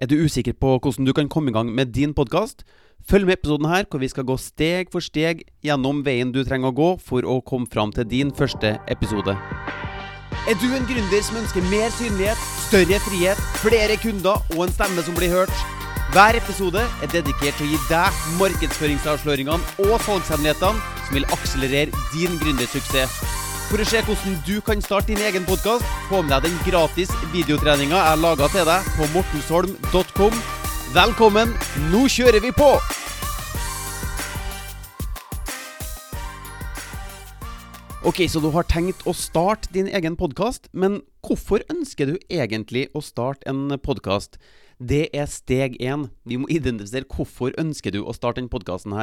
Er du usikker på hvordan du kan komme i gang med din podkast? Følg med episoden her, hvor vi skal gå steg for steg gjennom veien du trenger å gå for å komme fram til din første episode. Er du en gründer som ønsker mer synlighet, større frihet, flere kunder og en stemme som blir hørt? Hver episode er dedikert til å gi deg markedsføringsavsløringene og salgshemmelighetene som vil akselerere din gründersuksess. For å se hvordan du kan starte din egen podkast, få med deg den gratis videotreninga jeg laga til deg på mortensholm.com. Velkommen, nå kjører vi på! Ok, Så du har tenkt å starte din egen podkast, men hvorfor ønsker du egentlig å starte en podkast? Det er steg én. Vi må identifisere hvorfor ønsker du å starte denne podkasten.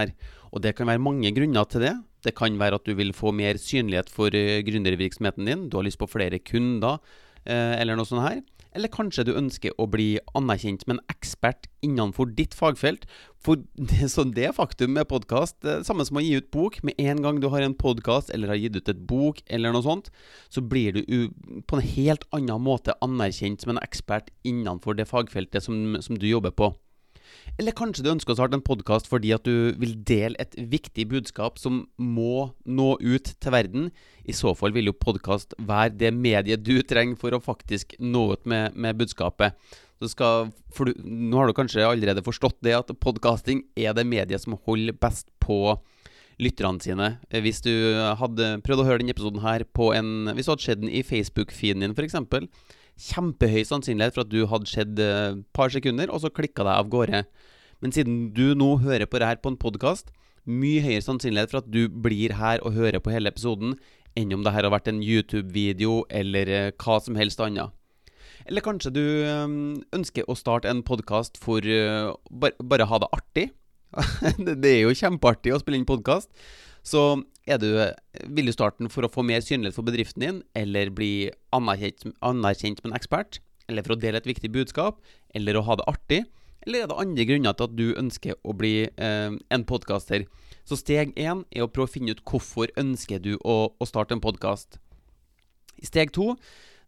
Og det kan være mange grunner til det. Det kan være at du vil få mer synlighet for uh, gründervirksomheten din. Du har lyst på flere kunder, uh, eller noe sånt her. Eller kanskje du ønsker å bli anerkjent som en ekspert innenfor ditt fagfelt. For det, så det faktum med podkast, samme som å gi ut bok. Med en gang du har en podkast eller har gitt ut et bok eller noe sånt, så blir du på en helt annen måte anerkjent som en ekspert innenfor det fagfeltet som, som du jobber på. Eller kanskje du ønsker å starte en podkast fordi at du vil dele et viktig budskap som må nå ut til verden. I så fall vil jo podkast være det mediet du trenger for å faktisk nå ut med, med budskapet. Skal, du, nå har du kanskje allerede forstått det at podkasting er det mediet som holder best på lytterne sine. Hvis du hadde prøvd å høre denne episoden her på en Hvis du hadde sett den i Facebook-feeden din, f.eks kjempehøy sannsynlighet for at du hadde sett et uh, par sekunder, og så klikka deg av gårde. Men siden du nå hører på det her på en podkast, mye høyere sannsynlighet for at du blir her og hører på hele episoden, enn om det her har vært en YouTube-video eller uh, hva som helst annet. Eller kanskje du um, ønsker å starte en podkast for bare, bare ha det artig. det er jo kjempeartig å spille inn podkast. Så du, vil du starte den for å få mer synlighet for bedriften din, eller bli anerkjent, anerkjent som en ekspert, eller for å dele et viktig budskap, eller å ha det artig? Eller er det andre grunner til at du ønsker å bli eh, en podkaster? Så steg én er å prøve å finne ut hvorfor ønsker du å, å starte en podkast. Steg to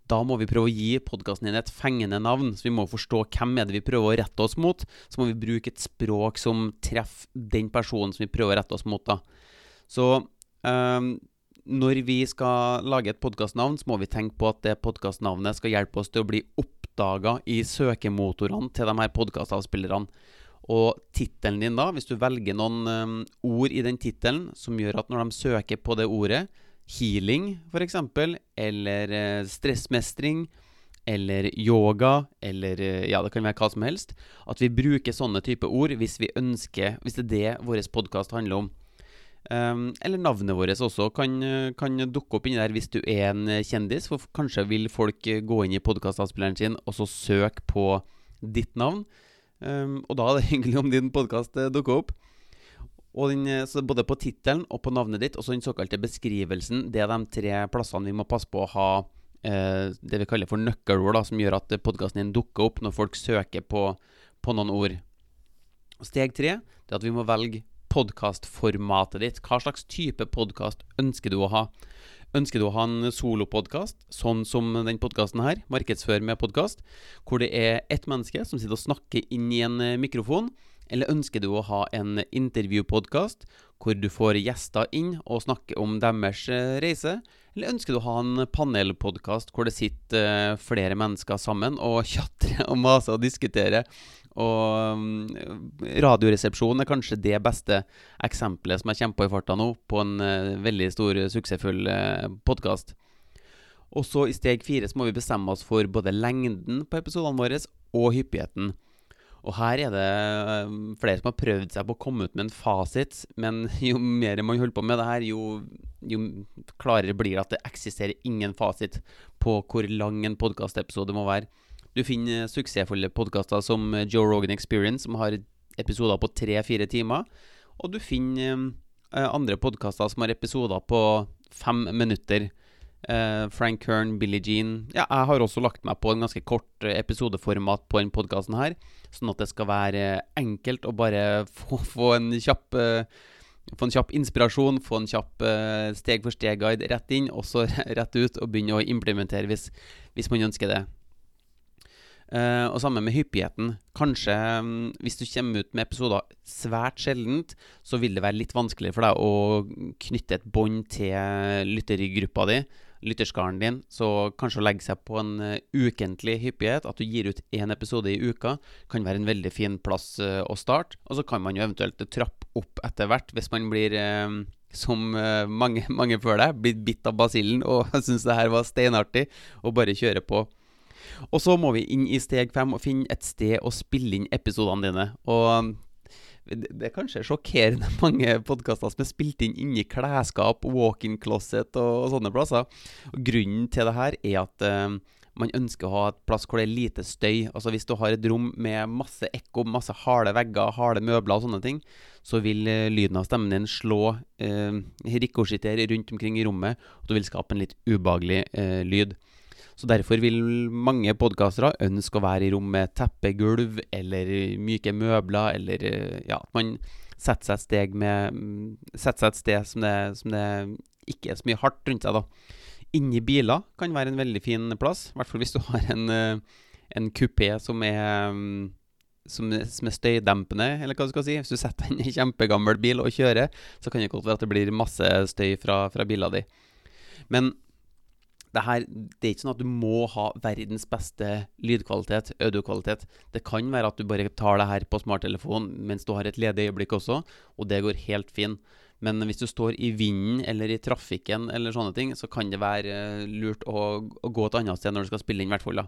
da må vi prøve å gi podkasten din et fengende navn. Så vi må forstå hvem er det vi prøver å rette oss mot. Så må vi bruke et språk som treffer den personen som vi prøver å rette oss mot. da. Så når vi skal lage et podkastnavn, så må vi tenke på at det podkastnavnet skal hjelpe oss til å bli oppdaga i søkemotorene til de her podkastavspillerne. Og tittelen din, da, hvis du velger noen um, ord i den tittelen som gjør at når de søker på det ordet, healing f.eks., eller uh, stressmestring, eller yoga, eller uh, ja, det kan være hva som helst, at vi bruker sånne type ord hvis vi ønsker, hvis det er det vår podkast handler om. Um, eller navnet vårt også kan, kan, dukke opp inni der hvis du er en kjendis. For kanskje vil folk gå inn i podkastavspilleren sin og så søke på ditt navn. Um, og da er det hyggelig om din podkast eh, dukker opp. Og den, eh, både på tittelen og på navnet ditt, og så den såkalte beskrivelsen, det er de tre plassene vi må passe på å ha eh, det vi kaller for nøkkelord, da, som gjør at podkasten din dukker opp når folk søker på, på noen ord. Steg tre det er at vi må velge podkastformatet ditt. Hva slags type podkast ønsker du å ha? Ønsker du å ha en solopodkast, sånn som den podkasten her, Markedsfør med podkast, hvor det er ett menneske som sitter og snakker inn i en eh, mikrofon? Eller ønsker du å ha en intervjupodkast hvor du får gjester inn og snakker om deres eh, reise? Eller ønsker du å ha en panelpodkast hvor det sitter eh, flere mennesker sammen og tjatrer og maser og diskuterer og um, Radioresepsjonen er kanskje det beste eksempelet som jeg kommer på i farta nå, på en uh, veldig stor, suksessfull uh, podkast. Og så i steg fire så må vi bestemme oss for både lengden på episodene våre og hyppigheten. Og her er det flere som har prøvd seg på å komme ut med en fasit, men jo mer man holder på med det her, jo, jo klarere blir det at det eksisterer ingen fasit på hvor lang en podkastepisode må være. Du finner suksessfulle podkaster som Joe Rogan Experience, som har episoder på tre-fire timer. Og du finner eh, andre podkaster som har episoder på fem minutter. Eh, Frank Kern, Billie Jean Ja, jeg har også lagt meg på en ganske kort episodeformat på denne podkasten her, sånn at det skal være enkelt å bare få, få en kjapp eh, få en kjapp inspirasjon, få en kjapp steg-for-steg-guide rett inn, og så rett ut, og begynne å implementere hvis, hvis man ønsker det. Uh, og sammen med hyppigheten. Kanskje um, hvis du kommer ut med episoder svært sjeldent, så vil det være litt vanskelig for deg å knytte et bånd til lyttergruppa di, lytterskaren din. Så kanskje å legge seg på en uh, ukentlig hyppighet, at du gir ut én episode i uka, kan være en veldig fin plass uh, å starte. Og så kan man jo eventuelt trappe opp etter hvert, hvis man blir som mange, mange før deg, blitt bitt av basillen og syns det her var steinartig, og bare kjøre på. Og så må vi inn i steg fem og finne et sted å spille inn episodene dine. Og det er kanskje sjokkerende mange podkaster som er spilt inn inni klesskap, walk-in closet og, sånne plasser. Og grunnen til det her er at uh, man ønsker å ha et plass hvor det er lite støy. Altså Hvis du har et rom med masse ekko, masse harde vegger, harde møbler og sånne ting, så vil uh, lyden av stemmen din slå uh, rikosjettere rundt omkring i rommet, og du vil skape en litt ubehagelig uh, lyd. Så derfor vil mange podkastere ønske å være i rom med teppegulv eller myke møbler, eller ja, at man setter seg et, steg med, setter seg et sted som det, som det ikke er så mye hardt rundt seg. da. Inni biler kan være en veldig fin plass, i hvert fall hvis du har en, en kupé som er som, som, er støydempende, eller hva du skal si. Hvis du setter en kjempegammel bil og kjører, så kan det godt være at det blir masse støy fra, fra biler din. Men det, her, det er ikke sånn at du må ha verdens beste lydkvalitet, audiokvalitet. Det kan være at du bare tar det her på smarttelefonen mens du har et ledig øyeblikk også, og det går helt fint. Men hvis du står i vinden eller i trafikken eller sånne ting, så kan det være eh, lurt å, å gå et annet sted når du skal spille inn, i hvert fall.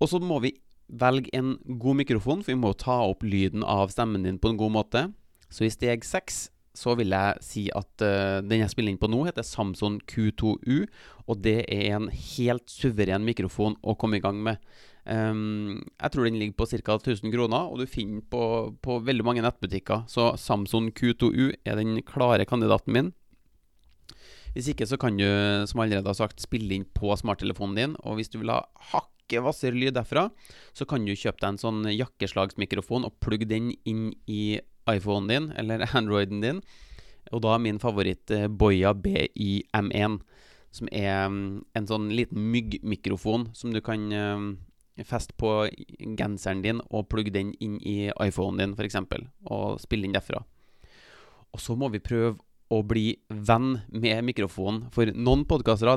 Og så må vi velge en god mikrofon, for vi må ta opp lyden av stemmen din på en god måte. Så i steg seks så vil jeg si at uh, den jeg spiller inn på nå, heter Samson Q2U. Og det er en helt suveren mikrofon å komme i gang med. Um, jeg tror den ligger på ca. 1000 kroner, og du finner på, på veldig mange nettbutikker. Så Samson Q2U er den klare kandidaten min. Hvis ikke så kan du, som allerede har sagt, spille inn på smarttelefonen din. Og hvis du vil ha hakket hvassere lyd derfra, så kan du kjøpe deg en sånn jakkeslagsmikrofon og plugge den inn i iPhonen din, eller Androiden din. Og da er min favoritt eh, Boya BI-M1, som er um, en sånn liten myggmikrofon som du kan um, feste på genseren din og plugge den inn i iPhonen din, f.eks., og spille inn derfra. Og så må vi prøve å bli venn med mikrofonen. For noen podkastere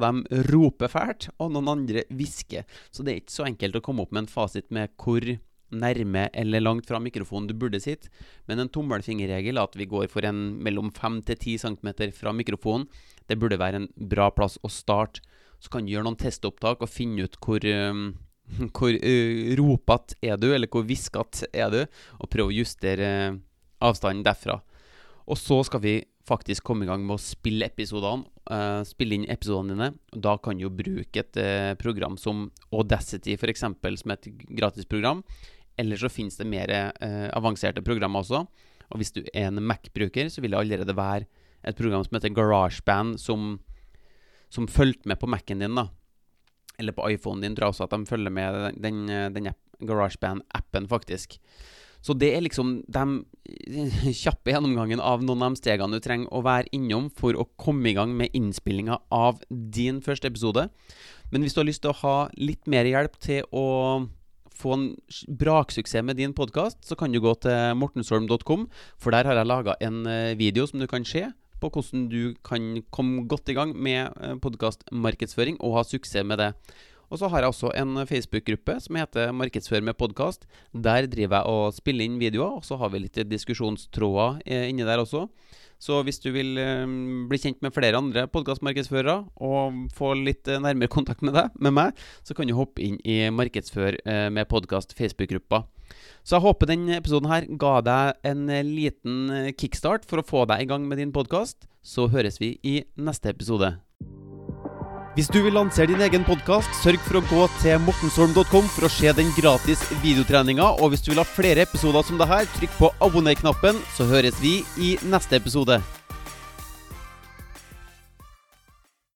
roper fælt, og noen andre hvisker. Så det er ikke så enkelt å komme opp med en fasit med hvor nærme eller langt fra mikrofonen du burde sitte. Men en tommelfingerregel er at vi går for en mellom 5 til 10 cm fra mikrofonen. Det burde være en bra plass å starte. Så kan du gjøre noen testopptak og finne ut hvor, um, hvor uh, ropete er du, eller hvor hviskete er du, og prøve å justere uh, avstanden derfra. Og så skal vi faktisk komme i gang med å spille episodene. Uh, spille inn episodene dine. Da kan du bruke et uh, program som Audacity, f.eks., som er et gratisprogram. Eller så finnes det mer eh, avanserte programmer også. Og hvis du er en Mac-bruker, så vil det allerede være et program som heter GarageBand, som, som fulgte med på Mac-en din. da Eller på iPhonen din, tror jeg også at de følger med den, den GarageBand-appen, faktisk. Så det er liksom de kjappe gjennomgangen av noen av de stegene du trenger å være innom for å komme i gang med innspillinga av din første episode. Men hvis du har lyst til å ha litt mer hjelp til å få en braksuksess med din podkast, så kan du gå til mortensholm.com, for der har jeg laga en eh, video som du kan se på hvordan du kan komme godt i gang med eh, podkastmarkedsføring og ha suksess med det. Og så har jeg også en Facebook-gruppe som heter Markedsfør med podkast. Der driver jeg og spiller inn videoer, og så har vi litt diskusjonstråder eh, inni der også. Så hvis du vil um, bli kjent med flere andre podkastmarkedsførere og få litt uh, nærmere kontakt med deg, med meg, så kan du hoppe inn i Markedsfør med podkast Facebook-gruppa. Så jeg håper denne episoden her ga deg en liten kickstart for å få deg i gang med din podkast. Så høres vi i neste episode. Hvis du vil lansere din egen podkast, sørg for å gå til mortensholm.com for å se den gratis videotreninga. Og hvis du vil ha flere episoder som det her, trykk på abonner-knappen, så høres vi i neste episode.